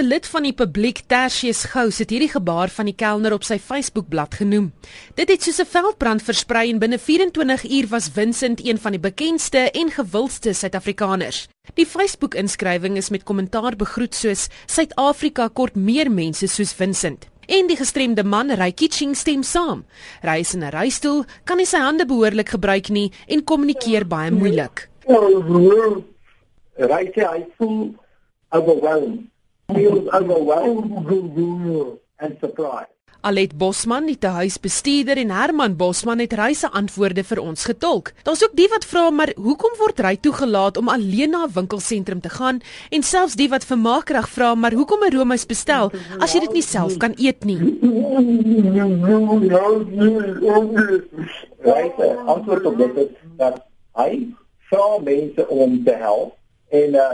'n Lid van die publiek, Tertius Gous, het hierdie gebaar van die kelner op sy Facebookblad genoem. Dit het soos 'n veldbrand versprei en binne 24 uur was Vincent een van die bekendste en gewildste Suid-Afrikaners. Die Facebook-inskrywing is met kommentaar begroet soos Suid-Afrika kort meer mense soos Vincent. En die gestremde man, Rykie Ching, stem saam. Hy is in 'n reistool, kan nie sy hande behoorlik gebruik nie en kommunikeer baie moeilik. Rykie, hy voel overwhelmed. Was overwhelmed and surprised. Alet Bosman, die huisbestuurder en Herman Bosman het reise antwoorde vir ons getolk. Daar's ook die wat vra maar hoekom word ry toegelaat om alleen na 'n winkelsentrum te gaan en selfs die wat vir maakkrag vra maar hoekom 'n roomys bestel as jy dit nie self kan eet nie. Reise antwoord op dit is dat hy vra mense om te help en uh,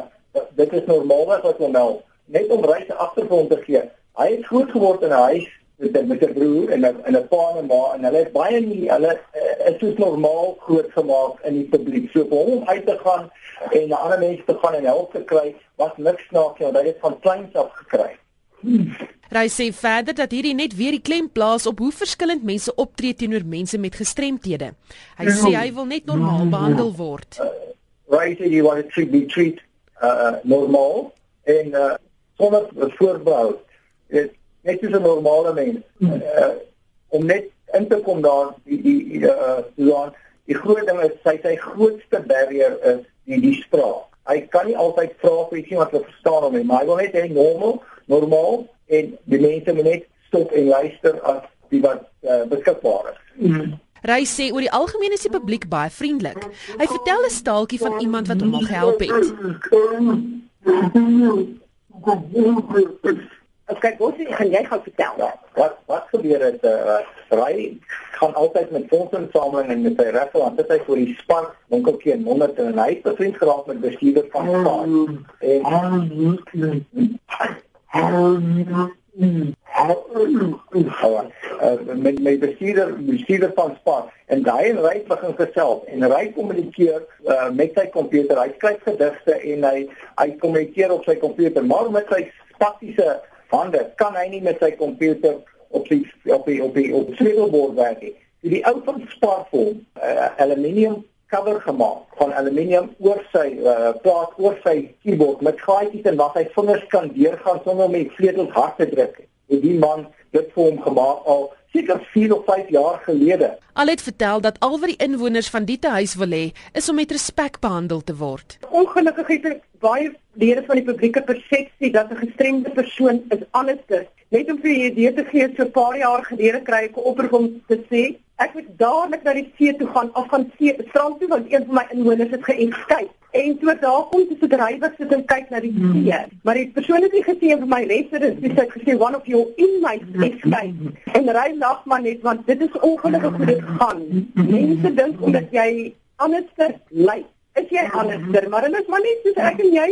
dit is normaalweg wat hom help net om reise agtergrond te gee. Hy het groot geword in 'n huis met met 'n broer en 'n en 'n pa en ma en hulle het baie nie hulle uh, is soos normaal groot gemaak in die publiek. So vir hom uit te gaan en na ander mense te gaan en help te kry was niks snaaks nie, want hy het van kleins af gekry. Hy sê verder dat hierdie net weer die klem plaas op hoe verskillend mense optree teenoor mense met gestremthede. Hy sê hy wil net normaal behandel word. Uh, right, he wanted to be treated uh, normaal en uh, sonder voorbehou. Dit net soos 'n normale mens. Uh, om net in te kom daar die die uh Johan, die groot ding is sy sy grootste barrier is die die spraak. Hy kan nie altyd vra vir ietsie wat hy verstaan hom nie, maar hy wil net hê normaal, normaal en die mense moet net stop en luister as die wat uh, beskikbaar is. Mm. Ry sê oor die algemeen is die publiek baie vriendelik. Hy vertel 'n staaltjie van iemand wat hom gehelp het. Ek kyk wat jy gaan jy gaan vertel. Ja, wat wat gebeur het uh, Ry gaan altyd met fondsinsameling en met sy restaurant sit hy vir die span winkeltjie in Monnet en hy het bevriend geraak met bestuurder van span. En uh, met my bestuurder bestuurder van Spar. En daai ry begin gesels. En ry kommunikeer uh, met sy komputer hy skryf gedigte en hy hy kommunikeer op sy komputer maar met sy statiese hande kan hy nie met sy komputer op die op die op die op die sleutelbord werk nie. Die ou van Spar vir uh, aluminium cover gemaak van aluminium oor sy uh, plaat oor sy keyboard met gaatjies en wat hy vingers kan deurgaan sonder om die sleutels hard te druk het die man dit vir hom gemaak al seker 4 of 5 jaar gelede. Al het vertel dat al wat die inwoners van die huis wil hê is om met respek behandel te word. Ongelukkig het ek baie lede van die publieke persepsie dat 'n gestremde persoon is anderster. Net om vir julle idee te gee, so 'n paar jaar gelede kry ek 'n oproep om te sê ek moet dadelik na die see toe gaan of gaan see strand toe want een van my inwoners het geëskei. En toe daar kom sy se drywer sit en kyk na die see. Hmm. Maar die persoon het nie gesien vir my residents nie. Sy het gesê one of your inmates escape. En ry lag maar net want dit is ongelukkig hoe dit gaan. Mense dink omdat jy anderster lyk, is jy anderster, maar hulle is maar net soos ek en jy.